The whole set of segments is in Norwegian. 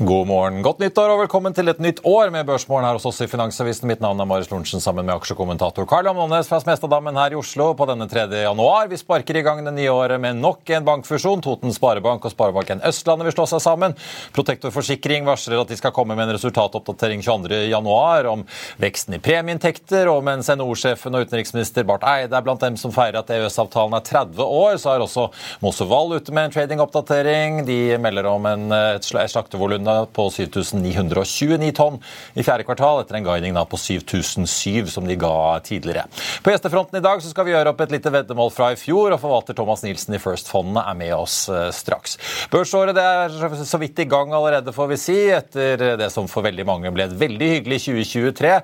God morgen, godt nyttår og velkommen til et nytt år med Børsmorgen her hos oss i Finansavisen. Mitt navn er Marius Lorentzen sammen med aksjekommentator Karl Amnones fra Smestadammen her i Oslo på denne 3. januar. Vi sparker i gang det nye året med nok en bankfusjon. Toten Sparebank og Sparebanken Østlandet vil slå seg sammen. Protektor Forsikring varsler at de skal komme med en resultatoppdatering 22. januar om veksten i premieinntekter, og mens NHO-sjefen og utenriksminister Barth Eide er blant dem som feirer at EØS-avtalen er 30 år, så er også Mossevold ute med en tradingoppdatering. De melder om en, et slaktevolum på 7929 tonn i fjerde kvartal, etter en guiding på 7007 som de ga tidligere. På gjestefronten i dag skal vi gjøre opp et lite veddemål fra i fjor, og forvalter Thomas Nielsen i First-fondene er med oss eh, straks. Børsåret er så vidt i gang allerede, får vi si, etter det som for veldig mange ble et veldig hyggelig 2023.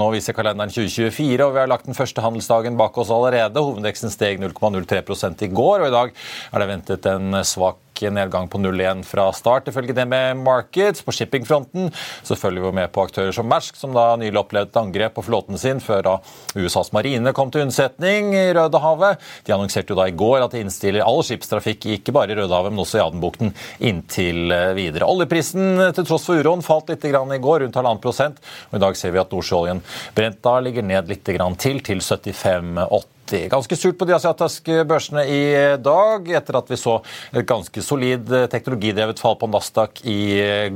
Nå viser kalenderen 2024, og vi har lagt den første handelsdagen bak oss allerede. Hovedveksten steg 0,03 i går, og i dag er det ventet en svak nedgang på 0,1 fra start, ifølge det med Markets. På shippingfronten så følger vi med på aktører som Mersk, som da nylig opplevde et angrep på flåten sin før da USAs marine kom til unnsetning i Rødehavet. De annonserte jo da i går at de innstiller all skipstrafikk, ikke bare i Rødehavet, men også i Adenbukten, inntil videre. Oljeprisen til tross for uroen falt litt i går, rundt halvannen prosent. Og I dag ser vi at nordsjøoljen brent da ligger ned litt til, til 75,8. Ganske surt på de asiatiske børsene i dag, etter at vi så et ganske solid teknologidrevet fall på Nasdaq i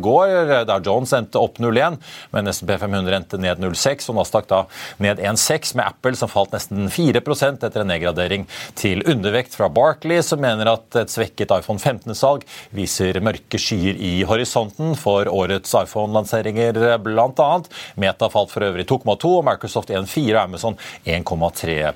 går, der Jones endte opp 0,1, men S&P 500 endte ned 0,6, og Nasdaq da ned 1,6, med Apple som falt nesten 4% etter en nedgradering til undervekt fra Barkley, som mener at et svekket iPhone 15-salg viser mørke skyer i horisonten for årets iPhone-lanseringer, bl.a. Meta falt for øvrig 2,2, og Microsoft 1,4 og Amazon 1,3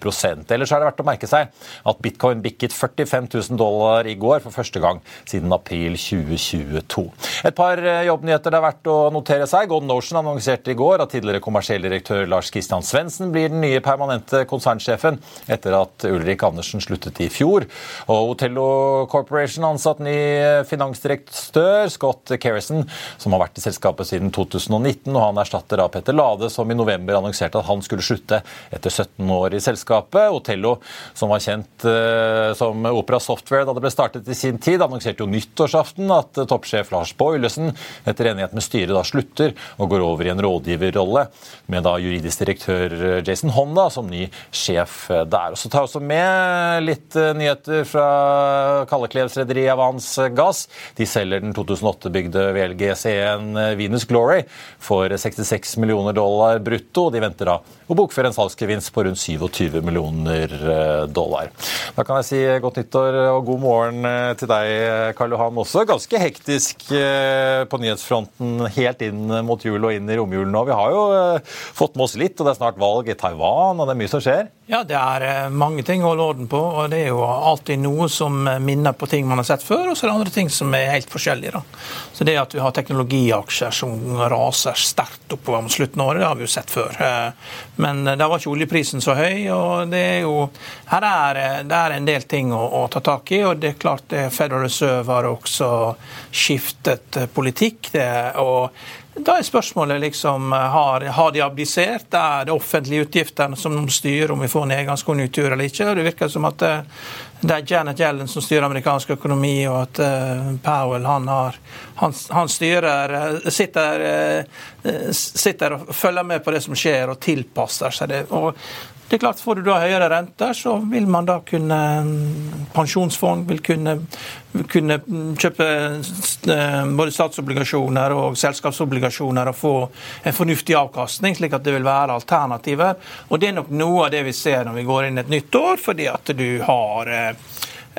Ellers er det verdt å merke seg at bitcoin bikket 45 000 dollar i går for første gang siden april 2022. Et par eh, jobbnyheter det er verdt å notere seg. Golden Ocean annonserte i går at tidligere kommersiell direktør Lars Kristian Svendsen blir den nye permanente konsernsjefen etter at Ulrik Andersen sluttet i fjor. Og Hotello Corporation ansatt ny finansdirektør, Scott Kerrison, som har vært i selskapet siden 2019. og Han erstatter da Petter Lade, som i november annonserte at han skulle slutte etter 17 år i selskapet. Otello, som var kjent uh, som Opera Software da det ble startet i sin tid, annonserte jo nyttårsaften at uh, toppsjef Lars Boilesen etter enighet med styret da slutter og går over i en rådgiverrolle, med da juridisk direktør uh, Jason Honda som ny sjef der. Og så tar jeg også med litt nyheter fra Kalleklevsrederiet Avans Gass. De selger den 2008-bygde VLGC1 Venus Glory for 66 millioner dollar brutto. De venter da å bokføre en salgsgevinst på rundt 27 millioner eh, dollar. Da kan jeg si godt nyttår og god morgen eh, til deg, Karl Johan. Også ganske hektisk eh, på nyhetsfronten helt inn mot jul og inn i romjulen nå. Vi har jo fått med oss litt, og det er snart valg i Taiwan, og det er mye som skjer? Ja, det er mange ting å holde orden på. og Det er jo alltid noe som minner på ting man har sett før, og så er det andre ting som er helt forskjellige. Da. Så Det at vi har teknologiaksjer som raser sterkt oppover mot slutten av året, det har vi jo sett før. Men da var ikke oljeprisen så høy. og det er jo, Her er det er en del ting å, å ta tak i. og det er klart det Federal Reserve har også skiftet politikk. Det, og da er spørsmålet liksom har, har de abdisert? Er det offentlige utgiftene som styrer om vi får nedgangskonjunktur eller ikke? Det virker som at det er Janet Yellen som styrer amerikansk økonomi, og at Powell han, har, han, han styrer sitter, sitter, og følger med på det som skjer, og tilpasser seg det. Og det er klart, Får du da høyere renter, så vil man da kunne Pensjonsfond vil kunne, kunne kjøpe både statsobligasjoner og selskapsobligasjoner og få en fornuftig avkastning, slik at det vil være alternativer. Og Det er nok noe av det vi ser når vi går inn et nytt år, fordi at du har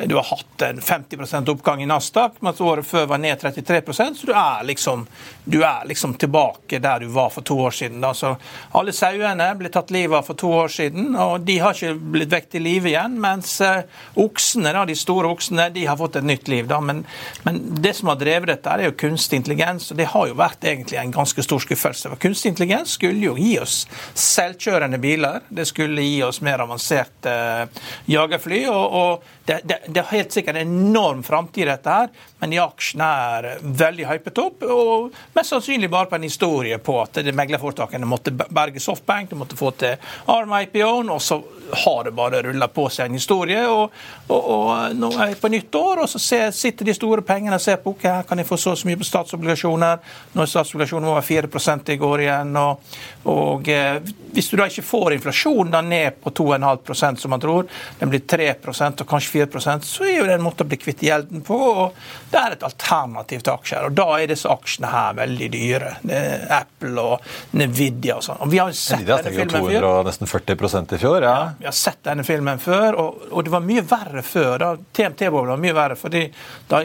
du har hatt en 50% oppgang i Nasdaq, mens året før var ned 33% så du er, liksom, du er liksom tilbake der du var for to år siden. Altså, alle sauene ble tatt livet av for to år siden, og de har ikke blitt vekket i live igjen. Mens uh, oksene, da, de store oksene de har fått et nytt liv. Da. Men, men, det som har drevet dette, er jo kunstig intelligens, og det har jo vært egentlig en ganske stor skuffelse. For kunstig intelligens skulle jo gi oss selvkjørende biler, det skulle gi oss mer avanserte uh, jagerfly. og, og det, det, det er helt sikkert en enorm framtid, dette her, men de aksjene er veldig hypet opp. Og mest sannsynlig bare på en historie på at meglerforetakene måtte berge Softbank, de måtte få til ARM-IPO-en, og så har det bare rulla på seg en historie. Og, og, og nå er jeg på nytt år, og så ser, sitter de store pengene og ser på ok, her kan jeg få så og så mye på statsobligasjoner. Nå er statsobligasjonen over 4 i går igjen. Og, og eh, hvis du da ikke får inflasjonen da ned på 2,5% som man tror, den blir 3% og kanskje 4% så er jo det en måte å bli kvitt gjelden på. og Det er et alternativ til aksjer. og Da er disse aksjene her veldig dyre. Det Apple og Nvidia og sånn. Og vi har jo sett Nvidia denne filmen før. nesten 40% i fjor, ja. Vi har sett denne filmen før, og, og det var mye verre før. da TMT-bobla var mye verre, fordi da,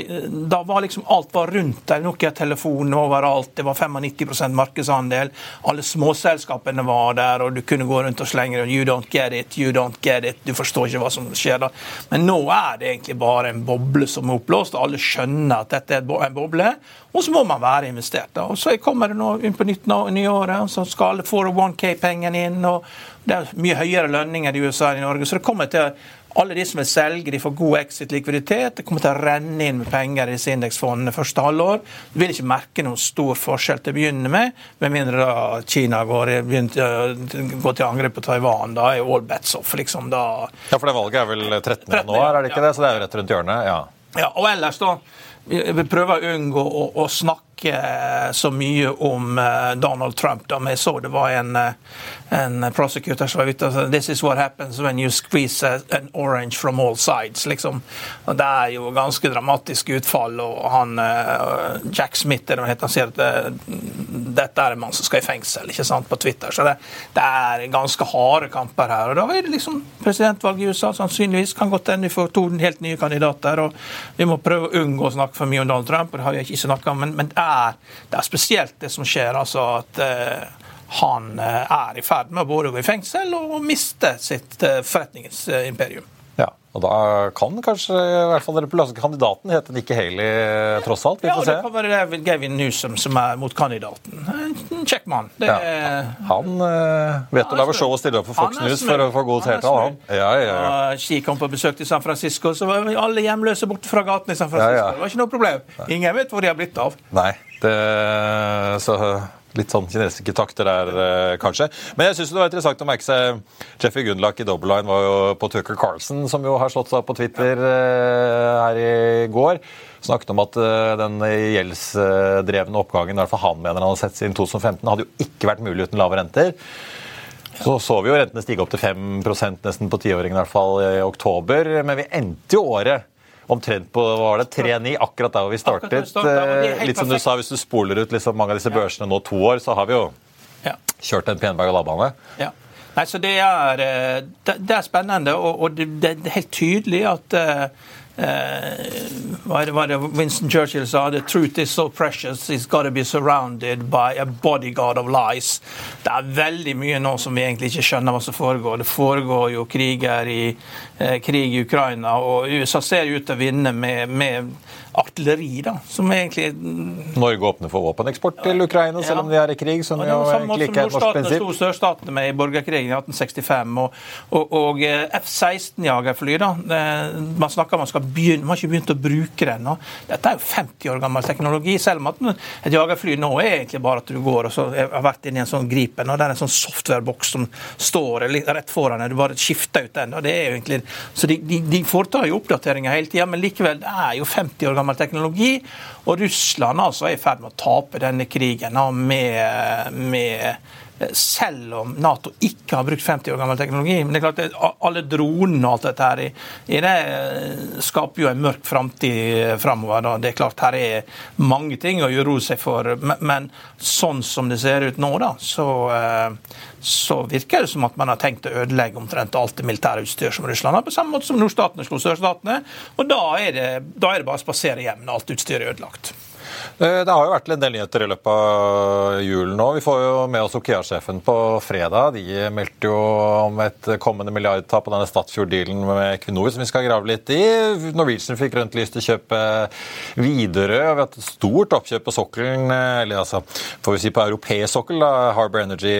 da, var liksom alt var rundt der. Nokia-telefonen overalt, det var 95% markedsandel. Alle småselskapene var der, og du kunne gå rundt og slenge You don't get it, you don't get it. Du forstår ikke hva som skjer da. Men nå er det egentlig bare en boble som er oppblåst, alle skjønner at dette er en boble. Og så må man være investert. da. Og Så kommer det nå inn på nytt nyåret, og så skal alle 401K-pengene inn. og Det er mye høyere lønninger i USA enn i Norge. så det kommer til alle de som vil selge, de får god exit-likviditet. Det kommer til å renne inn med penger i disse indeksfondene første halvår. Du vil ikke merke noen stor forskjell til å begynne med, med mindre da Kina går, går til angrep på Taiwan. Da er all bets off, liksom. Da ja, for det valget er vel 13. januar, er det ikke det? Så det er jo rett rundt hjørnet? ja. Ja, og ellers da, vi prøver å unngå å, å snakke så mye om uh, Donald Trump. da Jeg så det var en, uh, en prosecutor som var ute og sa This is what happens when you squeeze an orange from all sides. liksom. Og Det er jo ganske dramatisk utfall. og han, Jack Smith eller han sier at dette er en mann som skal i fengsel ikke sant, på Twitter. Så det, det er ganske harde kamper her. og Da er det liksom presidentvalget i USA sannsynligvis kan godt hende vi får to helt nye kandidater. og Vi må prøve å unngå å snakke for mye om Donald Trump, og det har vi ikke snakket om, men, men er, det, er, spesielt det som skjer. altså at uh, han eh, er i ferd med å både gå i fengsel og miste sitt eh, forretningsimperium. Og Da kan kanskje i hvert fall republikanske kandidaten hete Nikki Haley, eh, tross alt? Vi får ja, det kan være Gavin Newsom som er mot kandidaten. En kjekk mann. Det, ja. Han uh, vet å lage show og stille opp for Fox News for å få god seertall, han. Ja, ja, ja. Ski kom på besøk til San Francisco, så var alle hjemløse borte fra gaten i San Francisco. Det var ikke noe problem. Ingen vet hvor de har blitt av. Nei, det, så Litt sånn kinesiske takter der, eh, kanskje. Men jeg syns det var interessant å merke seg Jeffrey Gundlach i Double Line var jo på Tucker Carlson, som jo har slått seg opp på Twitter eh, her i går. Snakket om at eh, den gjeldsdrevne oppgangen i hvert fall han mener han har sett siden 2015, hadde jo ikke vært mulig uten lave renter. Så så vi jo rentene stige opp til 5% nesten på tiåringen i hvert fall i oktober. Men vi endte jo året omtrent på hva var det, 3-9, akkurat der hvor vi startet. Eh, litt som du sa, Hvis du spoler ut liksom mange av disse børsene nå to år, så har vi jo kjørt en pen berg-og-dal-bane. Ja. Nei, så det er, eh, det, er spennende, og, det, er helt tydelig at hva var det Winston Churchill sa? The truth is so precious, it's got to be surrounded by a bodyguard of lies. Det er veldig mye nå som vi egentlig ikke skjønner hva som foregår. Det foregår jo kriger i, eh, krig i Ukraina, og USA ser ut til å vinne med, med artilleri, da, som egentlig Norge åpner for våpeneksport til Ukraina, selv om de er i krig, som jo egentlig ikke er et norsk prinsipp? sto sørstatene med i borgerkrigen i 1865, og, og, og eh, F-16-jagerfly, da. Man snakker om man skal begynne, man har ikke begynt å bruke det ennå. Dette er jo 50 år gammel teknologi. Selv om at et jagerfly nå er egentlig bare at du går og så har vært inn i en sånn Gripen, og det er en sånn softwareboks som står rett foran deg. Du bare skifter ut den. og det er jo egentlig, Så de, de, de foretar jo oppdateringer hele tida, men likevel, det er jo 50 år gammel teknologi. Og Russland altså er i ferd med å tape denne krigen med, med selv om Nato ikke har brukt 50 år gammel teknologi. Men det er klart at alle dronene og alt dette her i, det skaper jo en mørk framtid framover. Det er klart her er mange ting å gjøre seg for, men, sånn som det ser ut nå, da, så, eh, så virker det som at man har tenkt å ødelegge omtrent alt det militære utstyr som Russland har, på samme måte som nordstatene slo sørstatene. Og da er det, da er det bare å spasere hjem når alt utstyret er ødelagt. Eh, det har jo vært en del nyheter i løpet av julen nå. Vi får jo med oss Okea-sjefen på fredag. De meldte jo om et kommende milliardtap på denne Statfjord-dealen med Equinor som vi skal grave litt i. Norwegian fikk grønt lys til å kjøpe Widerøe. Vi har hatt et stort oppkjøp på sokkelen, eller altså får vi si på europeisk sokkel. da. Harbour Energy,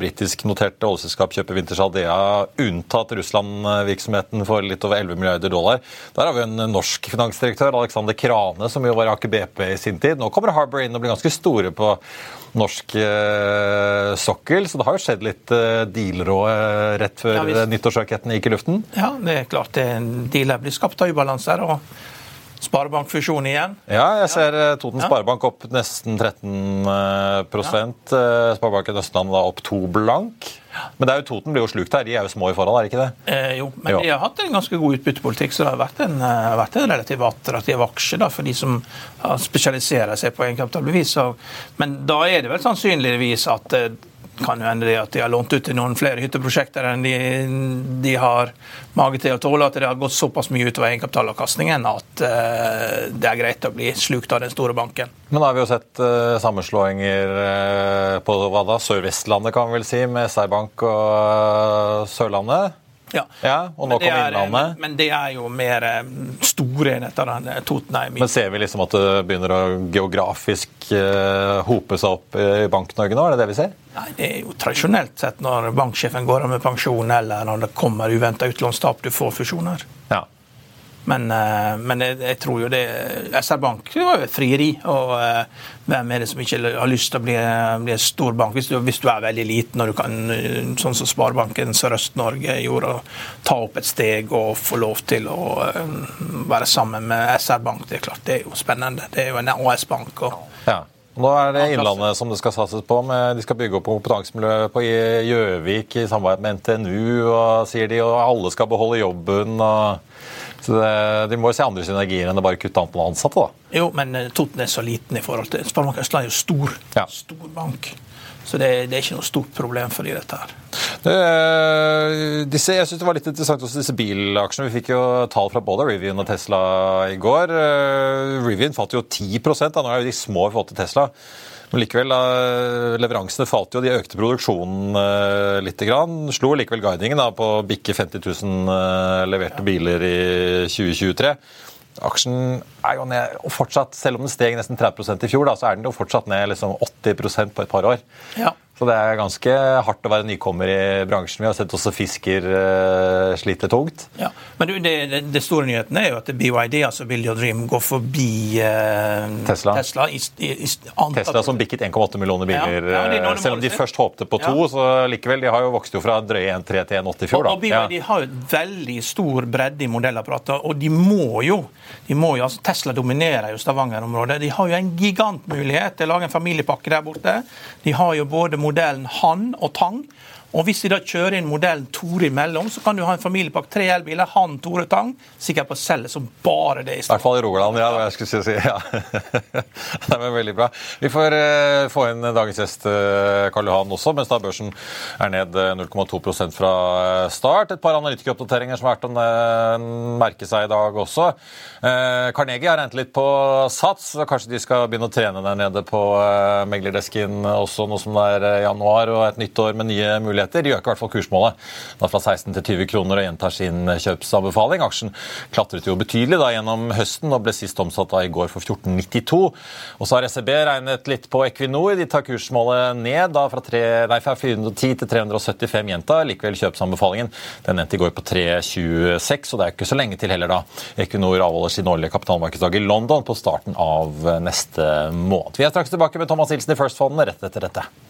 britisk noterte oljeselskap, kjøper Winters Aldea, unntatt Russland-virksomheten for litt over 11 milliarder dollar. Der har vi en norsk finansdirektør, Alexander Krane, som jo var i Aker BP i sin tid. Nå kommer Harbour inn og blir ganske store på norsk eh, sokkel, så det har jo skjedd litt eh, dealer eh, rett før ja, nyttårsrakettene gikk i luften? Ja, det er klart det dealer blir skapt av ubalanser. og Sparebankfusjon igjen? Ja, jeg ser. Eh, Toten Sparebank opp nesten 13 ja. Eh, Sparebanken Østland da opp to blank. Men det er jo Toten blir jo slukt her. De er jo små i forhold, er det ikke det? Eh, jo, men jo. de har hatt en ganske god utbyttepolitikk, så det har vært en, uh, vært en relativt attraktiv aksje da, for de som spesialiserer seg på egenkapitalbevis. Men da er det vel sannsynligvis at kan jo hende det at de har lånt ut til noen flere hytteprosjekter enn de, de har mage til å tåle. At det har gått såpass mye utover egenkapitalavkastningen at uh, det er greit å bli slukt av den store banken. Men da har vi jo sett uh, sammenslåinger uh, på hva da, Sør-Vestlandet, kan vi vel si, med SR-Bank og Sørlandet. Ja. ja. og nå kommer Innlandet. Men det er jo mer store enheter enn Totenheim. er. Men ser vi liksom at det begynner å geografisk uh, hope seg opp i Bank-Norge nå? Er det det vi ser? Nei, Det er jo tradisjonelt sett når banksjefen går av med pensjon, eller når det kommer uventa utlånstap, du får fusjoner. Ja. Men, eh, men jeg, jeg, tror jo det SR Bank var jo et frieri. Og uh, hvem er det som ikke har lyst til å bli, bli en stor bank? Hvis du, hvis du, er veldig liten og du kan, sånn som Sparebanken Sørøst-Norge gjorde, ta opp et steg og få lov til å være sammen med SR Bank, det er klart, det er jo spennende. Det er jo en AS-bank. Ja. Nå er det Innlandet som det skal satses på. Med, de skal bygge opp kompetansemiljøet på Gjøvik i samarbeid med NTNU, og, sier de, og alle skal beholde jobben. og så det, De må jo se andre synergier enn å bare kutte antall ansatte. da. Jo, men eh, Toten er så liten i forhold til Sparebank Østland er jo stor. Ja. Stor bank. Så det, det, er ikke noe stort problem for de dette her. Det, eh, disse, jeg synes det var litt interessant også disse bilaksjene. Vi fikk jo tall fra både Rivian og Tesla i går. Uh, Rivian falt jo 10 da. Nå er jo de små i forhold til Tesla. Men likevel, leveransene falt jo. De økte produksjonen eh, litt. Grann. Slo likevel guidingen da, på å bikke 50 000 eh, leverte biler i 2023. Aksjen er jo ned, og fortsatt, selv om den steg nesten 30% i fjor, da, så er den jo fortsatt ned liksom 80% på et par år. Ja. Så det er ganske hardt å være nykommer i bransjen. Vi har sett også fisker uh, slite tungt. Ja, Men du, det, det, det, store nyheten er jo at BYD, altså Billy og Dream, går forbi uh, Tesla. Tesla, i, i, Tesla som bikket 1,8 millioner biler. Ja, ja, selv om de først håpte på to, så likevel. De har jo vokst jo fra drøye 1,3 til 1,8 i fjor. Og, og BYD har jo veldig stor bredde i modellapparatet, og de må jo, de må jo altså Tesla dominerer jo Stavanger-området. De har jo en gigantmulighet til å lage en familiepakke der borte. De har jo både modellen Han og Tang. Og Hvis de da kjører inn modellen Tore imellom, så kan du ha en familiepakke tre elbiler, han Tore Tang, sikkert på selge som bare det. I hvert fall i Rogaland, ja. hva jeg skulle si. Ja. det var veldig bra. Vi får uh, få inn dagens gjest uh, Karl Johan også, mens da børsen er ned 0,2 eh, fra start. Et par analytikeroppdateringer som har vært å merke seg i dag også. Carnegie har regnet litt på Sats, og kanskje de skal begynne å trene der nede på meglerdesken også, nå som det er januar og et nytt år med nye muligheter. De øker i hvert fall kursmålet da fra 16 til 20 kroner og gjentar sin kjøpsanbefaling. Aksjen klatret jo betydelig da gjennom høsten og ble sist omsatt da i går for 14,92. Og så har SEB regnet litt på Equinor. De tar kursmålet ned da fra, 3, nei, fra 410 til 375 gjentar. Likevel kjøpsanbefalingen. Den endte i går på 3,26, og det er ikke så lenge til heller da. Equinor avholder sin årlige kapitalmarkedsdag i London på starten av neste måned. Vi er straks tilbake med Thomas Hilsen i First-fondene rett etter dette.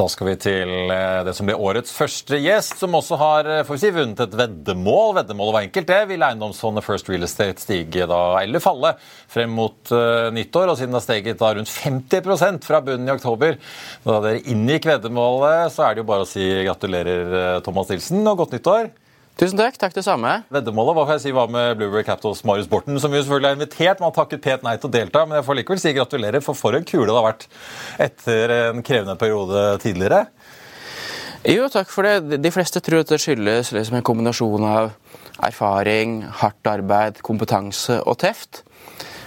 Da skal vi til eh, det som blir årets første gjest, som også har eh, får vi si, vunnet et veddemål. Veddemålet var enkelt, det. Vil eiendomsfondet First Real Estate stige da, eller falle frem mot uh, nyttår? Og siden det har steget da rundt 50% fra bunnen i oktober, da dere inngikk veddemålet, så er det jo bare å si gratulerer, Thomas Nilsen, og godt nyttår. Tusen takk. Takk det samme. Veddemålet hva kan jeg si, var med Blueberry Capitals Marius Borten, som vi selvfølgelig har invitert, har takket pent nei til å delta. Men jeg får likevel si gratulerer, for for en kule det har vært etter en krevende periode tidligere. Jo, takk for det. De fleste tror at det skyldes liksom en kombinasjon av erfaring, hardt arbeid, kompetanse og teft.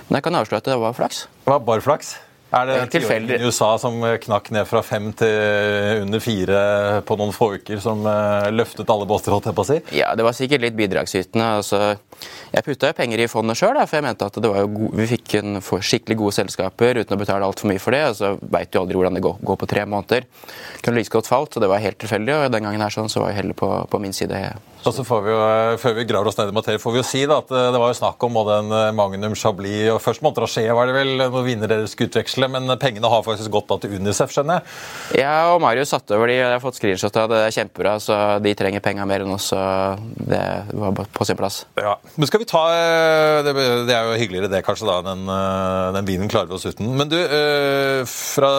Men jeg kan avsløre at det var flaks. Det var bare flaks? Er det tilfeldig i USA som knakk ned fra fem til under fire på noen få uker, som eh, løftet alle båter, holdt jeg på å si? Ja, det var sikkert litt bidragsytende. Altså, jeg putta jo penger i fondet sjøl, for jeg mente at gode, vi fikk en skikkelig gode selskaper uten å betale altfor mye for det. og Så veit du aldri hvordan det går, går på tre måneder. Kunne like godt falt, og det var helt tilfeldig. Og den gangen her sånn, så var jeg heller på, på min side. Og så får vi jo, eh, Før vi graver oss ned i materie, får vi jo si da, at eh, det var jo snakk om både en Magnum Chablis og Først Montrachet var det vel vinnere dere skulle utveksle, men pengene har faktisk gått da til Unicef, skjønner jeg? Ja, og Marius satte over de, og jeg har fått screenshot av det. Det er kjempebra, så de trenger penger mer enn oss. så Det var på sin plass. Ja, men skal vi ta eh, Det, det er jo hyggeligere det, kanskje, da. Den, den vinen klarer vi oss uten. Men du, fra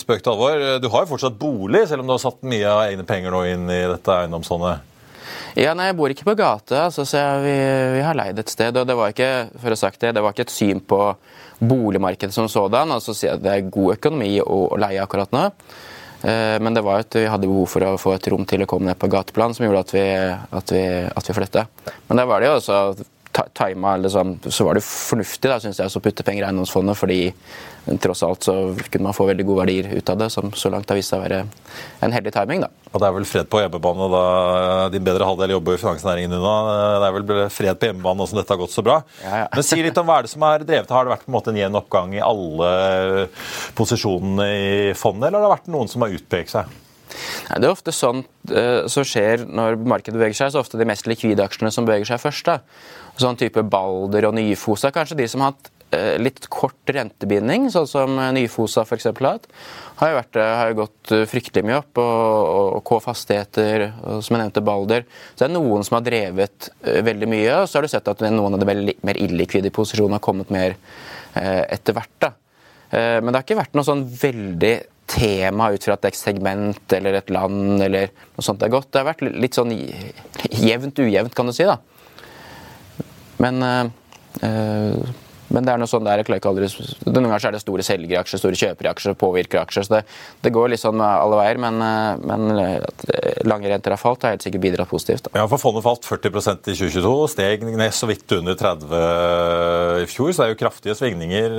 spøk til alvor. Du har jo fortsatt bolig, selv om du har satt mye av egne penger nå inn i dette eiendomsfondet? Ja, nei, Jeg bor ikke på gata, altså, så vi, vi, har leid et sted. og Det var ikke for å sagt det, det var ikke et syn på boligmarkedet som sådan. altså si Det er god økonomi å, å leie akkurat nå. Eh, men det var at vi hadde behov for å få et rom til å komme ned på gateplan som gjorde at vi, at vi, vi flytta. Men da var det jo også tima, liksom, så var det fornuftig da, synes jeg, å putte penger i eiendomsfondet, fordi tross alt så kunne man få veldig gode verdier ut av det, som så langt har vist seg å være en heldig timing. da. Og Det er vel fred på hjemmebane da din bedre halvdel jobber i finansnæringen unna. Det er vel fred på hjemmebane nå som dette har gått så bra. Ja, ja. Men si litt om hva er det som er drevet. Har det vært på en måte en jevn oppgang i alle posisjonene i fondet, eller har det vært noen som har utpekt seg? Det er ofte sånn uh, som skjer når markedet beveger seg, så er det ofte de mest likvide aksjene som beveger seg først. da. Sånn type Balder og Nyfosa, kanskje de som har hatt uh, litt kort rentebinding, sånn som Nyfosa f.eks. har hatt, har jo, uh, har jo gått fryktelig mye opp. Og, og og som jeg nevnte Balder. Så det er noen som har drevet veldig mye, og så har du sett at noen av de mer illikvide posisjonene har kommet mer etter hvert. da. Men det har ikke vært noe sånn veldig tema ut fra et segment eller et land eller noe sånt det er godt. Det har vært litt sånn jevnt ujevnt, kan du si. da. Men øh, men det er noe sånn der, jeg klarer ikke aldri, Noen ganger er det store selgere i aksjer, store kjøpere i aksjer, påvirker aksjer. så det, det, går litt sånn alle veier. Men, men at lange renter har falt, har helt sikkert bidratt positivt. Da. Ja, for Fondet falt 40% i 2022, steg ned så vidt under 30 i fjor. Så det er jo kraftige svingninger.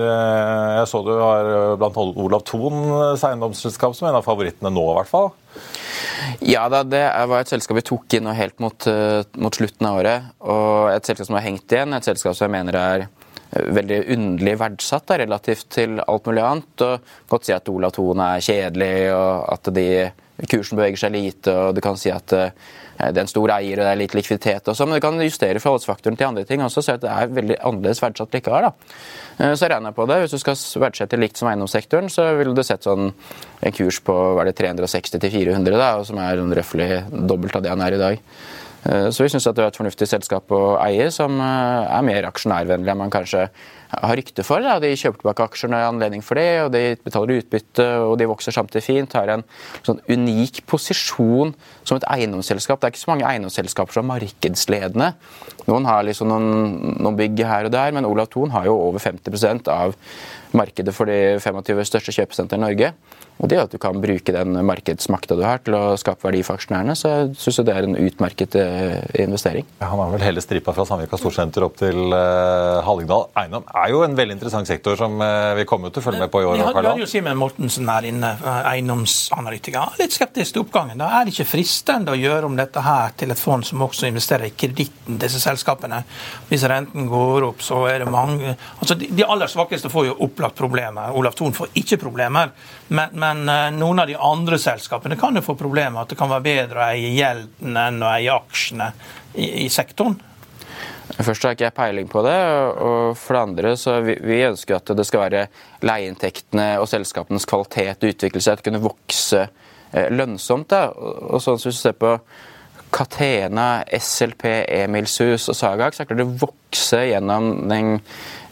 Jeg så du har blant Olav Thon eiendomsselskap som en av favorittene nå, i hvert fall. Ja, da, det var et selskap vi tok inn helt mot, mot slutten av året. Og et selskap som har hengt igjen, et selskap som jeg mener er veldig underlig verdsatt da, relativt til alt mulig annet. og Godt si at Olav Thon er kjedelig, og at de, kursen beveger seg lite. og Du kan si at det er en stor eier og det er litt likviditet. og så, Men du kan justere forholdsfaktoren til andre ting også, så det er veldig annerledes verdsatt likevel. da. Så regner jeg på det. Hvis du skal verdsette likt som eiendomssektoren, så ville du sett sånn en kurs på var det 360 400, da, som er røftlig dobbelt av det han er i dag. Så vi syns det er et fornuftig selskap å eie, som er mer aksjonærvennlig enn man kanskje har rykte for. Da. De kjøper tilbake aksjer når det er anledning for det, og de betaler utbytte, og de vokser samtidig fint. Har en sånn unik posisjon som et eiendomsselskap. Det er ikke så mange eiendomsselskaper som er markedsledende. Noen har liksom noen, noen bygg her og der, men Olav Thon har jo over 50% av markedet for de 25 største kjøpesentrene i Norge. Og det at du kan bruke den markedsmakta du har til å skape verdi for aksjonærene, så syns jeg det er en utmerket investering. Ja, han har vel hele stripa fra Sandvika Storsenter opp til uh, Hallingdal. Eiendom er jo en veldig interessant sektor som uh, vi kommer til å følge med på i år. Vi hadde jo Simen Mortensen her inne, eiendomsanalytiker. Litt skeptisk til oppgangen. Da er det ikke fristende å gjøre om dette her til et fond som også investerer i kreditten disse selskapene. Hvis renten går opp, så er det mange Altså, De, de aller svakeste får jo opplagt problemer. Olav Thon får ikke problemer. men men noen av de andre selskapene kan jo få problemer. At det kan være bedre å eie gjelden enn å eie aksjene i, i sektoren. Først har ikke jeg peiling på det. og For det andre så vi, vi ønsker at det skal være leieinntektene og selskapenes kvalitet og utvikle seg, at kunne vokse eh, lønnsomt. Da. Og, sånn som du ser på Catena, SLP, Emilshus og Sagak, så klarer det å vokse gjennom den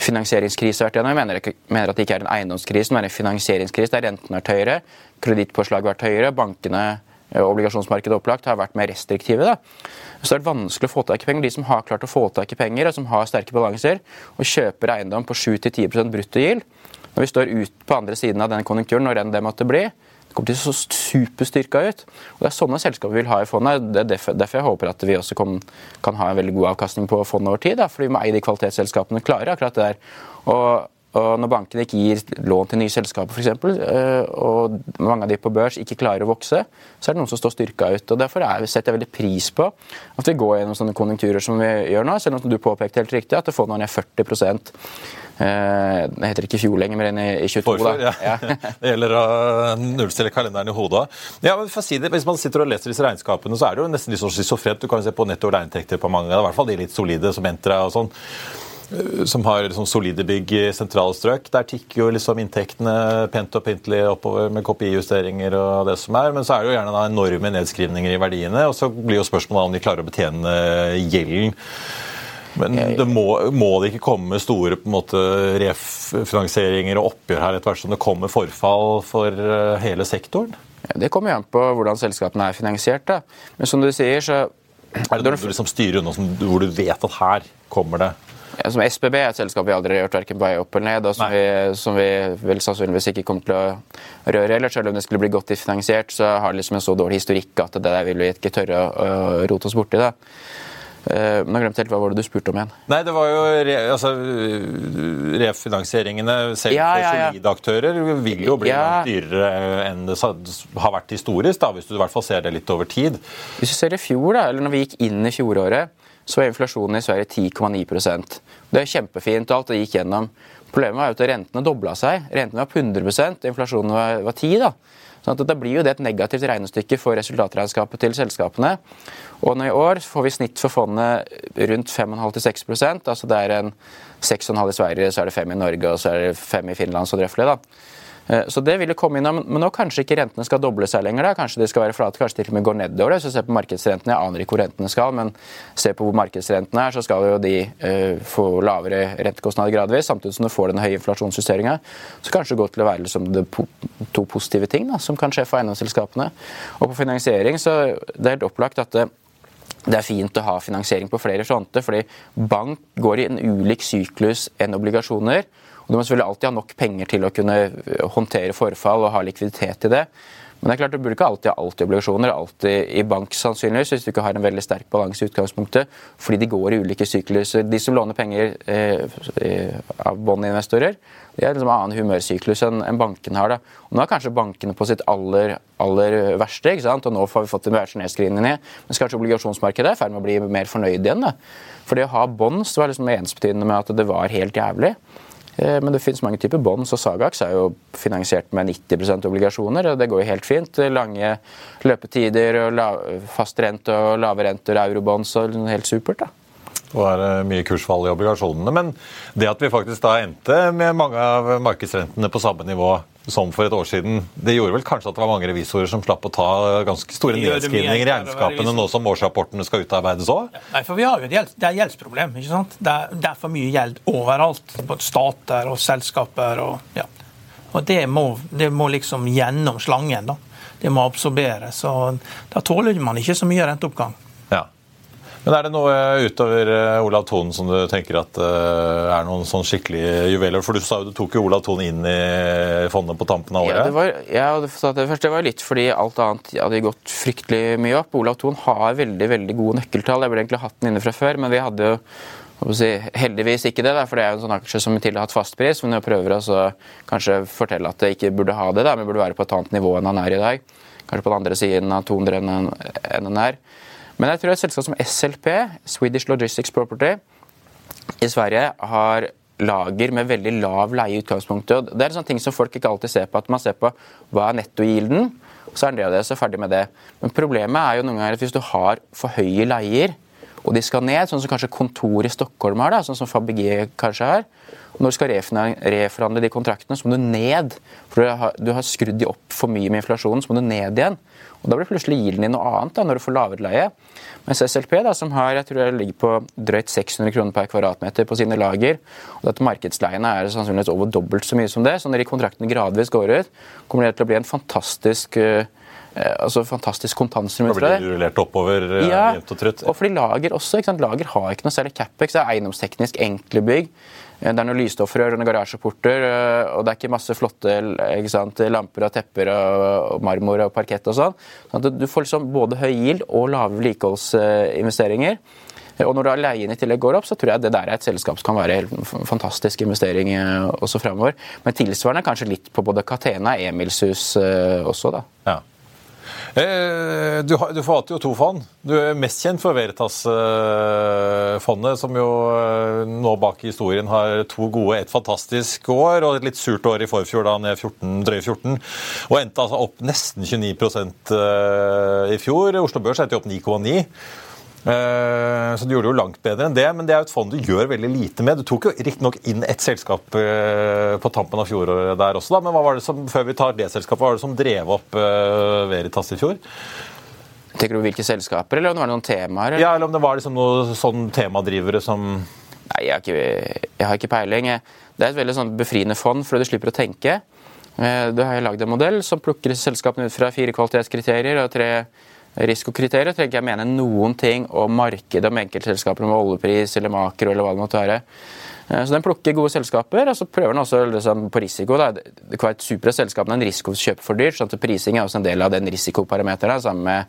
finansieringskrisen vært gjennom. Jeg mener, mener, at det ikke er en eiendomskrise, men en finansieringskrise der rentene har vært høyere, kredittpåslaget har vært høyere, bankene og obligasjonsmarkedet opplagt har vært mer restriktive. Da. Så det er vanskelig å få tak i penger. De som har klart å få tak i penger, og som har sterke balanser, og kjøper eiendom på 7-10% bruttogild, når vi står ut på andre siden av den konjunkturen, når enn det måtte bli, det kommer til å se superstyrka ut. Og Det er sånne selskaper vi vil ha i fondet. Det er derfor, derfor jeg håper at vi også kan, kan ha en veldig god avkastning på fondet over tid. Da, fordi vi må eie de kvalitetsselskapene klare akkurat det der. Og, og når bankene ikke gir lån til nye selskaper, f.eks., og mange av de på børs ikke klarer å vokse, så er det noen som står styrka ut. og Derfor er, setter jeg veldig pris på at vi går gjennom sånne konjunkturer som vi gjør nå. Selv om du påpekte helt riktig at fondet er 40 Eh, det heter ikke i fjor lenger, men i 22. Forfør, ja. ja. det gjelder å nullstille kalenderen i hodet. Ja, men for å si det, Hvis man sitter og leser disse regnskapene, så er det jo nesten litt sånn schizofrent. Du kan jo se på netto reinntekter på mange, i hvert fall de litt solide som Entra og sånn eh, som har liksom solide bygg i sentrale strøk. Der tikker jo liksom inntektene pent og pyntelig oppover med KPI-justeringer og det som er. Men så er det jo gjerne enorme nedskrivninger i verdiene, og så blir jo spørsmålet om de klarer å betjene gjelden. Men det må, må, det ikke komme store på en måte, refinansieringer og oppgjør her etter hvert som det kommer forfall for eh, hele sektoren? Det kommer an på hvordan selskapene er finansiert. Da. Men som du sier, så Er det noe du liksom styrer unna hvor du vet at her kommer det? Ja, som SBB er et selskap vi aldri har gjort verken på vei opp eller ned, og som vi, som vi, vel sannsynligvis ikke kommer til å røre. eller Selv om det skulle bli godt finansiert, så har det liksom en så dårlig historikk at det der vil vi ikke tørre å, å rote oss borti. det. Eh, Nå glemte helt hva var det du spurte om igjen. Nei, det var jo re, altså, refinansieringene selv Ja, ja, for ja. solide aktører vil jo bli Ja. dyrere enn det har vært historisk, da, hvis du i hvert fall ser det litt over tid. Hvis vi ser i fjor, da, eller når vi gikk inn i fjoråret, så var inflasjonen i Sverige 10,9% Det er kjempefint, og alt det gikk gjennom. Problemet var jo at rentene dobla seg. Rentene var på 100% inflasjonen var, var 10 da. Sånn at Da blir jo det et negativt regnestykke for resultatregnskapet til selskapene. Og nå i år får vi snitt for fondet rundt 5,5-6 altså Det er en 6,5 i Sverige, så er det 5 i Norge og så er det 5 i Finland. så røffelig da. Eh, Så det vil komme inn, Men nå kanskje ikke rentene skal doble seg lenger. da. Kanskje de skal være flate, kanskje til og med går nedover. Hvis du ser på markedsrentene, Jeg aner ikke hvor rentene skal, men se på hvor markedsrentene er, så skal jo de uh, få lavere rentekostnader gradvis, samtidig som du får den høye inflasjonsjusteringa. Så kanskje det går til å være liksom det po to positive ting da, som kan skje for eiendomsselskapene. Og på finansiering så det er helt opplagt at det, det er fint å ha finansiering på flere fronter, fordi bank går i en ulik syklus enn obligasjoner. Du må selvfølgelig alltid ha nok penger til å kunne øh, håndtere forfall og ha likviditet i det. Men det er klart du burde ikke alltid ha alt i obligasjoner, alltid i bank sannsynligvis, hvis du ikke har en veldig sterk balanse i utgangspunktet, fordi de går i ulike sykluser. De som låner penger eh, eh, av bondinvestorer, de er liksom en annen humørsyklus enn en bankene har. da. Og Nå er kanskje bankene på sitt aller, aller verste, ikke sant? og nå har vi fått en nedskrivning ned. Mens kanskje obligasjonsmarkedet er i ferd med å bli mer fornøyd igjen. da. For det å ha bonds var liksom ensbetydende med at det var helt jævlig. Eh, Men det finnes mange typer bonds, og Sagax er jo finansiert med 90 obligasjoner. og Det går jo helt fint. Lange løpetider, og la, fastrente og lave renter, eurobonds og helt supert. da. Det er det mye kursfall i obligasjonene. Men det at vi faktisk da endte med mange av markedsrentene på samme nivå som for et år siden, det gjorde vel kanskje at det var mange revisorer som slapp å ta ganske store nedskrivninger i regnskapene nå som årsrapportene skal utarbeides òg? Nei, for vi har jo et, gjeld, det er gjeldsproblem. ikke sant? Det er, det er for mye gjeld overalt. Både stater og selskaper. Og, ja. og det, må, det må liksom gjennom slangen. da. Det må absorberes. og Da tåler man ikke så mye renteoppgang. Ja. Men er det noe utover eh, Olav Thon som du tenker at eh, er noen sånn skikkelige juveler? For du sa jo du tok jo Olav Thon inn i fondet på tampen av Ja, året. det var, ja, det, så det, første var litt fordi alt annet hadde gått fryktelig mye opp. Olav Thon har veldig veldig gode nøkkeltall. Jeg burde egentlig hatt den inne fra før, men vi hadde jo si, heldigvis ikke det, da, for det er jo en sånn aksje som til har hatt fastpris. Men jeg prøver å kanskje fortelle at det ikke burde ha det, da, men burde være på et annet nivå enn han er i dag. Kanskje på den andre siden av 200 enn han er. Men jeg tror et selskap som SLP, Swedish Logistics Property, i Sverige har lager med veldig lav leie i utgangspunktet. Det er en sånn ting som folk ikke alltid ser på. at Man ser på hva er nettogilden, og så er det det, så er ferdig med det. Men problemet er jo noen ganger at hvis du har for høye leier, og de skal ned, sånn som kanskje kontor i Stockholm har, da, sånn som Fabege kanskje har, når du skal reforhandle de kontraktene, så må du ned. For du har, du har skrudd de opp for mye med inflasjonen, så må du ned igjen. Og Da blir plutselig gilden din noe annet da, når du får lavere leie. Mens SLP, da, som har, jeg tror det ligger på drøyt 600 kroner per kvadratmeter på sine lager, og dette markedsleiene er sannsynligvis over dobbelt så mye som det, så når de kontraktene gradvis går ut, kommer det til å bli en fantastisk eh, altså fantastisk kontantstrøm Da blir det. rullert oppover eh, Ja, jevnt og trutt. og fordi lager også? Lager har ikke noe særlig capex, det er eiendomsteknisk enkle bygg. Eh, Det er noen lysstoffrør og noen garasjeporter, eh, og det er ikke masse flotte ikke sant, lamper og tepper og, marmor og parkett og sånn. Sånn du får liksom både høy gild og lave vedlikeholdsinvesteringer. Eh, Og når da leien i tillegg går opp, så tror jeg det der er et selskap som kan være en fantastisk investering også fremover. Men tilsvarende kanskje litt på både Catena og Emilshus også, da. Ja. Eh, Du, du forvalter jo to fond. Du er mest kjent for Veritas-fondet, som jo eh, nå bak i historien har to gode. Et fantastisk år og et litt surt år i forfjor, da ned 14, drøye 14. Og endte altså opp nesten 29 eh, i fjor. Oslo Børs endte opp 9,9. Eh, Så du gjorde jo langt bedre enn det, men det er jo et fond du gjør veldig lite med. Du tok jo riktignok inn ett selskap eh, på tampen av fjoråret der også, da. Men hva var det som, før vi tar det selskapet, hva var det som drev opp eh, Veritas i fjor? Tenker du hvilke selskaper, eller om det var noen temaer? eller? Ja, eller om det var liksom noen sånn temadrivere som Nei, jeg har ikke, jeg har ikke peiling. Det er et veldig sånn befriende fond, fordi du slipper å tenke. Du har lagd en modell som plukker selskapene ut fra fire kvalitetskriterier og tre Risikokriterier trenger jeg mene noen ting om markedet, om enkeltselskaper med oljepris eller makro eller hva det måtte være. Eh, så Den plukker gode selskaper, og så prøver den også liksom, på risiko. Da. Et supre selskap, men en risiko kjøper for dyrt. sånn at Prising er også en del av den risikoparameteren, sammen med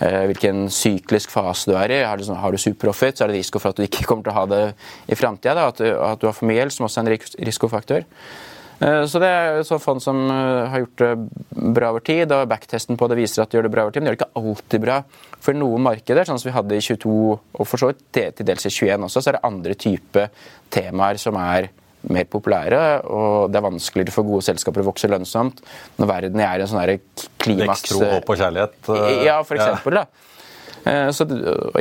eh, hvilken syklisk fase du er i. Har du, har du superprofit, så er det risiko for at du ikke kommer til å ha det i framtida. At, at, du har for mye gjeld, som også er en risikofaktor. Eh, så Det er et fond som eh, har gjort det bra over tid. og Backtesten på det viser at det gjør det bra over tid, men det gjør det ikke alltid bra. For noen markeder, sånn som vi hadde i 22 og for så vidt til dels i 21 også, så er det andre typer temaer som er mer populære, og det er vanskeligere for gode selskaper å vokse lønnsomt når verden er i en sånn klimaks... Vekst, tro, håp og kjærlighet? Eh, ja, for eksempel. Ja. da. Så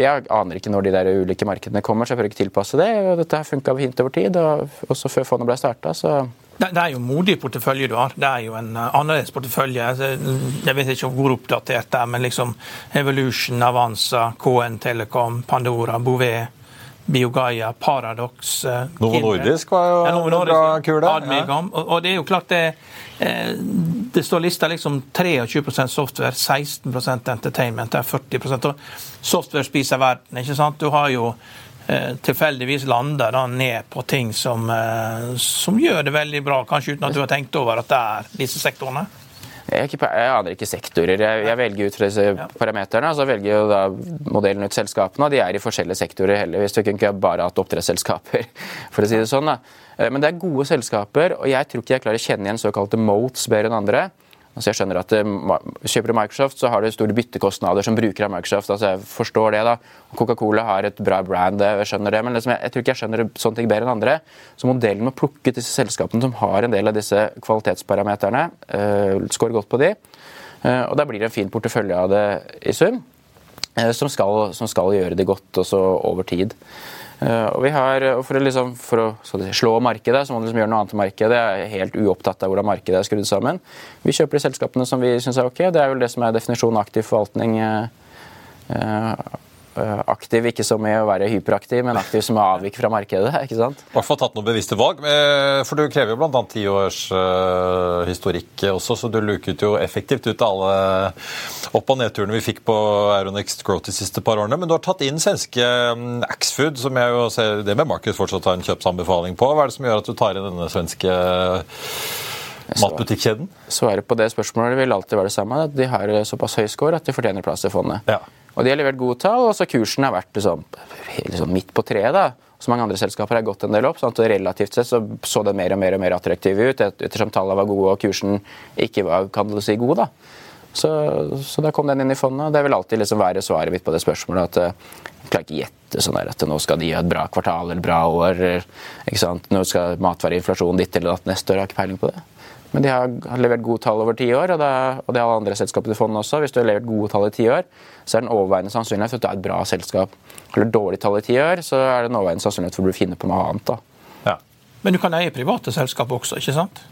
Jeg aner ikke når de der ulike markedene kommer, så jeg prøver ikke tilpasse det. Dette har funka fint over tid, og også før fondet ble starta, så det, det, er jo modig portefølje du har. Det er jo en uh, annerledes portefølje. Altså, jeg vet ikke hvor oppdatert det er, men liksom Evolution, Avanza, KN Telekom, Pandora, Bouvet, Biogaia, Paradox uh, Novo Nordisk var jo ja, Nordisk, bra kule. Admigam. Ja. Og, det er jo klart det eh, Det står lista liksom 23% software, 16% entertainment, det er 40 og Software spiser verden, ikke sant. Du har jo Eh, tilfeldigvis lander da ned på ting som, eh, som, gjør det veldig bra, kanskje uten at du har tenkt over at det er disse sektorene? Jeg, ikke, jeg aner ikke sektorer. Jeg, jeg velger ut fra disse ja. parameterne. Så velger jo da modellen ut selskapene, og de er i forskjellige sektorer. heller. Hvis Du kunne ikke bare hatt oppdrettsselskaper, for å si det sånn. da. Eh, men det er gode selskaper, og jeg tror ikke jeg klarer å kjenne igjen såkalte moats bedre enn andre. Altså jeg skjønner at eh, Kjøper du Microsoft, så har du store byttekostnader som bruker av Microsoft. altså Jeg forstår det. da. Coca-Cola har et bra brand, jeg skjønner det, men liksom jeg, jeg, tror ikke jeg skjønner sånne ting bedre enn andre. Så modellen med å plukke ut disse selskapene som har en del av disse kvalitetsparameterne, uh, scorer godt på de. Uh, og da blir det en fin portefølje av det i sum, uh, som, skal, som, skal, gjøre det godt også over tid. Eh, og vi har, For å, liksom, for å slå markedet, så må du liksom gjøre noe annet enn markedet. Jeg er helt uopptatt av hvordan markedet er skrudd sammen. Vi kjøper de selskapene som vi syns er ok. Det er vel det som er definisjonen aktiv forvaltning. Eh, Eh, aktiv, ikke som i å være hyperaktiv, men aktiv som å avvike fra markedet. ikke sant? I hvert fall tatt noen bevisste valg. For du krever jo bl.a. ti års uh, historikk også, så du luket jo effektivt ut alle opp- og nedturene vi fikk på Aeronext Growth de siste par årene. Men du har tatt inn svenske um, Axfood, som jeg jo ser det med Markus fortsatt har en kjøpsanbefaling på. Hva er det som gjør at du tar inn denne svenske matbutikkjeden? Svaret på det spørsmålet vil alltid være det samme. De har såpass høy score at de fortjener plass i fondet. Ja. Og de har levert gode tall, og så kursen har vært liksom, liksom midt på treet. da. Så mange andre selskaper har gått en del opp. sånn at Relativt sett så, så det mer og mer og mer attraktivt ut ettersom tallene var gode og kursen ikke var kan du si, god. da. Så, så da kom den inn i fondet. Det vil alltid liksom være svaret mitt på det spørsmålet. at eh, Jeg klarer ikke gjette sånn der, at nå skal de ha et bra kvartal eller bra år. ikke sant? Nå skal matvareinflasjonen ditt eller datt neste år. Jeg har ikke peiling på det. Men de har, levert gode tall over ti år, og det, og det har andre selskaper i fondet også. Hvis du har levert gode tall i ti år, så er det en overveiende sannsynlighet for at du er et bra selskap. Har du dårlige tall i ti år, så er det en overveiende sannsynlighet for at du finner på noe annet. Ja. Men du kan eie private selskap også, ikke sant?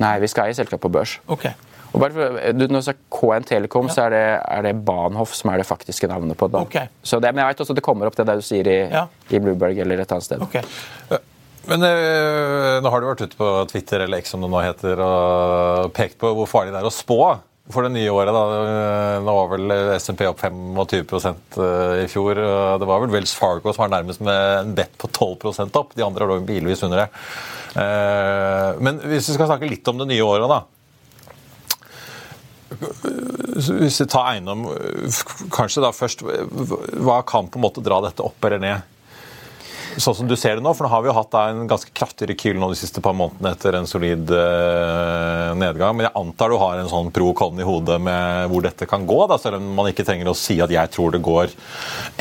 Nei, vi skal eie selskap på børs. Ok. Og bare for, du, når du sa KN Telekom, ja. så er det, er det, Bahnhof som er det faktiske navnet på det. Okay. Så det, Men jeg vet også at det kommer opp det der du sier i, ja. i Blueberg eller et annet sted. Okay. Men øh, nå har du vært ute på Twitter eller X som det nå heter, og pekt på hvor farlig det er å spå for det nye året. da. Eh, nå var vel SMP opp 25 eh, i fjor. Det var vel Wells Fargo som var nærmest med en bet på 12% opp. De andre lå bilvis under det. Men hvis vi skal snakke litt om det nye året, da. Hvis vi tar eiendom kanskje da først, Hva kan på en måte dra dette opp eller ned? Sånn som du ser det nå? For nå har vi jo hatt en ganske kraftig rekyl nå de siste par månedene etter en solid uh, nedgang. Men jeg antar du har en sånn pro con i hodet med hvor dette kan gå, da, selv om man ikke trenger å si at jeg tror det går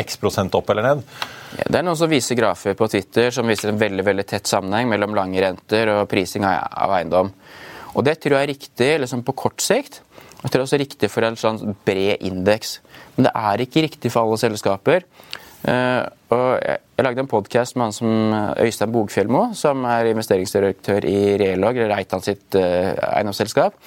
x prosent opp eller ned. Ja, det er noen som viser grafer på Twitter som viser en veldig veldig tett sammenheng mellom lange renter og prising av eiendom. Og Det tror jeg er riktig liksom på kort sikt. Jeg tror også riktig for en sånn bred indeks. Men det er ikke riktig for alle selskaper. Uh, og jeg, jeg, lagde en podkast med han som eh, Øystein Bogfjellmo, som er investeringsdirektør i Relog, eller Reitan sitt uh, eiendomsselskap.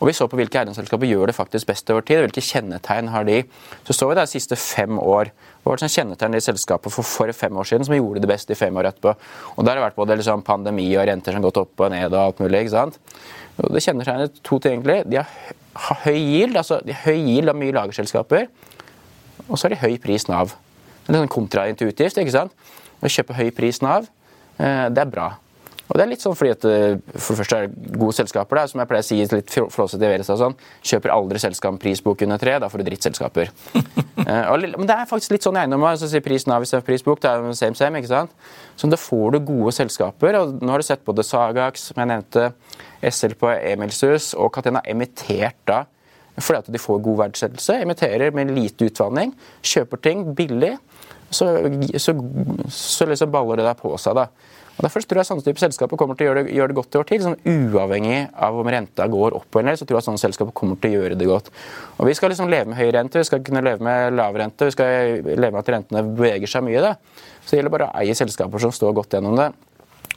Og Vi så på hvilke eiendomsselskaper gjør det faktisk best over tid. Hvilke kjennetegn har de. Så så vi de siste fem år. Hva var det som kjennetegn de selskapet for, for fem år siden som gjorde det best i fem år etterpå? Og Der har det vært både liksom, pandemi og renter som har gått opp og ned og alt mulig. ikke sant? Og det kjennetegner to ting, egentlig. De har høy yield, altså de har høy yield av mye lagerselskaper, og så har de høy pris Nav. Det er sånn kontraintuitivt. ikke sant? Å kjøpe høy pris Nav, eh, det er bra. Og det er litt sånn fordi at eh, for det første er det gode selskaper der, som jeg pleier å si litt flåsete i Verestad sånn, kjøper aldri selskap prisbok under tre, da får du drittselskaper. uh, men det er faktisk litt sånn i eiendom, så sier prisen av istedenfor prisbok, det er same same, ikke sant? Så da får du gode selskaper, og nå har du sett både Sagax, som jeg nevnte, SL på Emilshus, og Catena emittert da fordi at de får god verdsettelse, emitterer med lite utvanning, kjøper ting billig, så, så, så liksom baller det der på seg. da. Og Derfor tror jeg sånne type selskaper kommer til å gjøre det, gjøre det godt i år til. Sånn uavhengig av om renta går opp eller ned, så tror jeg sånne selskaper kommer til å gjøre det godt. Og Vi skal liksom leve med høy rente, vi skal kunne leve med lav rente, vi skal leve med at rentene beveger seg mye. Da. Så det gjelder bare å eie selskaper som står godt gjennom det.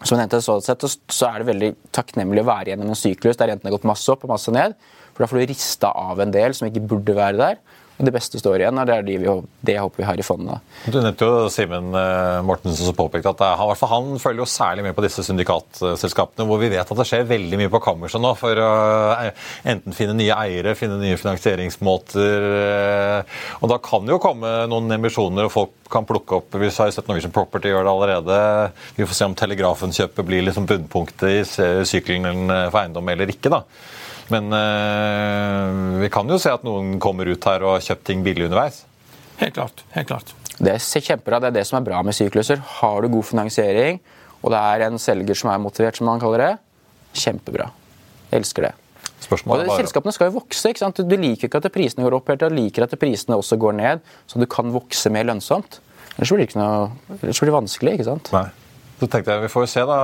Som nevnte, så, sett, så er det veldig takknemlig å være gjennom en syklus der rentene har gått masse opp og masse ned. For Da får du rista av en del som ikke burde være der. Det beste står igjen, og det er de vi, det håper vi har i fondet. Du nevnte jo Simen eh, Mortensen som påpekte at han, han følger jo særlig med på disse syndikatselskapene, hvor vi vet at det skjer veldig mye på kammerset nå for å eh, enten finne nye eiere, finne nye finansieringsmåter. Eh, og da kan det jo komme noen emisjoner, og folk kan plukke opp Vi har sett Norwegian Property gjør det allerede. Vi får se om Telegrafen-kjøpet blir liksom bunnpunktet i sykelen for eiendom eller ikke. da. Men øh, vi kan jo se at noen kommer ut her og har kjøpt ting billig underveis. Helt klart. helt klart. Det er kjempebra. Det er det som er bra med sykluser. Har du god finansiering, og det er en selger som er motivert, som man kaller det, kjempebra. Jeg elsker det. Spørsmålet og det, Selskapene skal jo vokse. ikke sant? Du liker ikke at prisene går opp, du liker at prisene også går ned, så du kan vokse mer lønnsomt. Ellers blir det, ikke noe, ellers blir det vanskelig. ikke sant? Nei. Så tenkte jeg, Vi får jo se, da.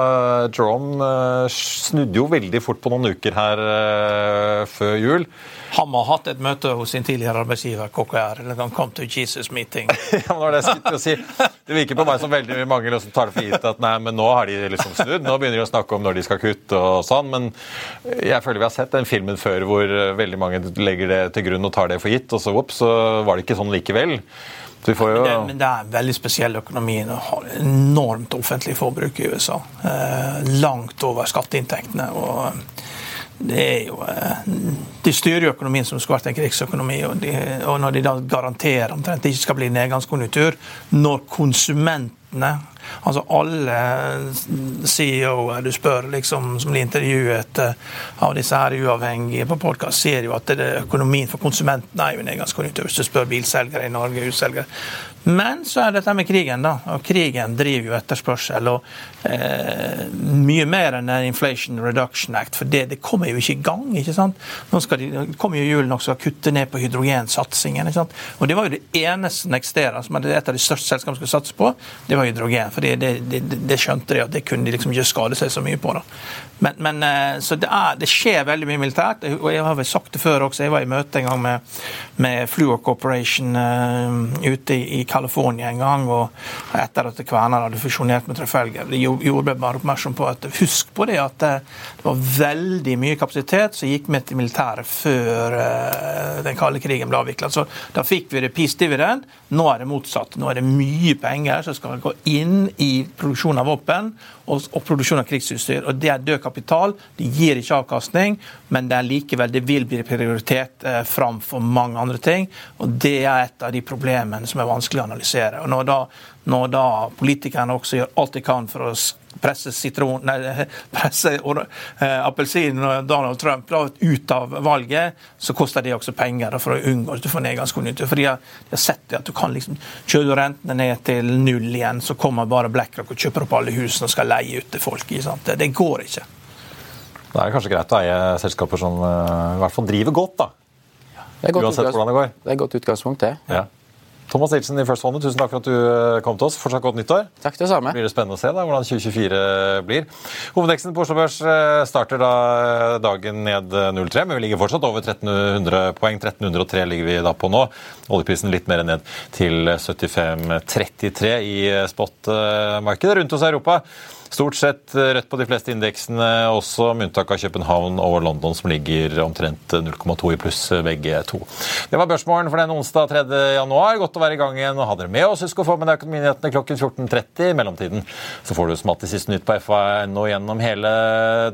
Jerome uh, snudde jo veldig fort på noen uker her uh, før jul. Han har hatt et møte hos sin tidligere arbeidsgiver, KKR. eller han kom til Jesus meeting. ja, men Det var det jeg skulle si. Det virker på meg som veldig mange liksom tar det for gitt at nei, men nå har de liksom snudd. Nå begynner de å snakke om når de skal kutte og sånn. Men jeg føler vi har sett den filmen før hvor veldig mange legger det til grunn og tar det for gitt, og så, opp, så var det ikke sånn likevel. Jo... Men, det, men, det, er en veldig spesiell økonomi. Det har enormt offentlig forbruk i USA. Eh, langt over skatteinntektene. og eh, det er jo, eh, De styrer jo økonomien som skulle vært en krigsøkonomi. Og, de, og når de da garanterer omtrent det ikke skal bli nedgangskonjunktur, når konsumentene Altså alle CEO-er du spør liksom, som blir intervjuet av disse her uavhengige på podkast, ser jo at det, økonomien for konsumentene er jo nedgangskonjunktur. Hvis du spør bilselgere i Norge, husselgere. Men så er dette med krigen, da. Og krigen driver jo etterspørsel. og eh, Mye mer enn Inflation Reduction Act, for det, det, kommer jo ikke i gang. ikke sant? Nå de, kommer jo julen også og kutte ned på hydrogensatsingen. ikke sant? Og det var jo det eneste som eksisterer, et av de største selskapene skulle satse på, det var hydrogen for det, det, det, skjønte de at det kunne de liksom ikke skade seg så mye på. da. Men, men eh, Så det, er, det, skjer veldig mye militært. og Jeg har vel sagt det før også, jeg var i møte en gang med, med Fluor Corporation uh, ute i, i California en gang. og Etter at Kværner hadde fusjonert med Trafalgar. De gjorde meg oppmerksom på at husk på det at eh, det var veldig mye kapasitet som gikk med til militæret før uh, den kalde krigen ble avvikla. Da fikk vi det peace dividend. Nå er det motsatt. Nå er det mye penger som skal gå inn i produksjon av våpen og, og produksjon av krigsutstyr. og Det er død kapital. Det gir ikke avkastning, men det er likevel det vil bli prioritert eh, framfor mange andre ting. og Det er et av de problemene som er vanskelig å analysere. og Når da, når da politikerne også gjør alt de kan for å presse sitron, nei, presse eh, appelsinen og Donald Trump ut av valget, så koster det også penger for å unngå at du får nedgangskonjunktur. For de har, de har sett at du kan liksom kjøre rentene ned til null igjen, så kommer bare BlackRock og kjøper opp alle husene og skal leie ut til folk. Det, det går ikke. Da er det kanskje greit å eie selskaper som uh, i hvert fall driver godt, da. Uansett hvordan det går. Det er et godt utgangspunkt, det. Ja. Thomas Nilsen i First One, tusen takk for at du eh, kom til oss. Fortsatt godt nyttår. Takk det samme. Blir det spennende å se da, hvordan 2024 blir. Hovedveksten på Oslo Børs eh, starter da eh, dagen ned 0,3, men vi ligger fortsatt over 1300 poeng. 1303 ligger vi da på nå. Oljeprisen litt mer ned til 75,33 i spotmarkedet rundt hos Europa Stort sett rødt på de fleste indeksene, også med unntak av København og London, som ligger omtrent 0,2 i pluss begge to. Det var børsmålen for den onsdag 3. januar. Godt å være i gang igjen og ha dere med oss. Husk å få med deg Økonominyhetene klokken 14.30. I mellomtiden så får du som alltid siste nytt på FA.no gjennom hele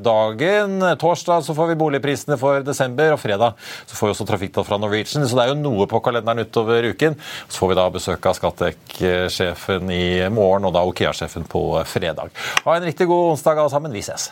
dagen. Torsdag så får vi boligprisene for desember, og fredag så får vi også trafikktall fra Norwegian. Så det er jo noe på kalenderen utover uken. Så får vi da besøk av Skattek-sjefen i morgen, og da Okea-sjefen på fredag. Ha en riktig god onsdag alle sammen. Vi ses.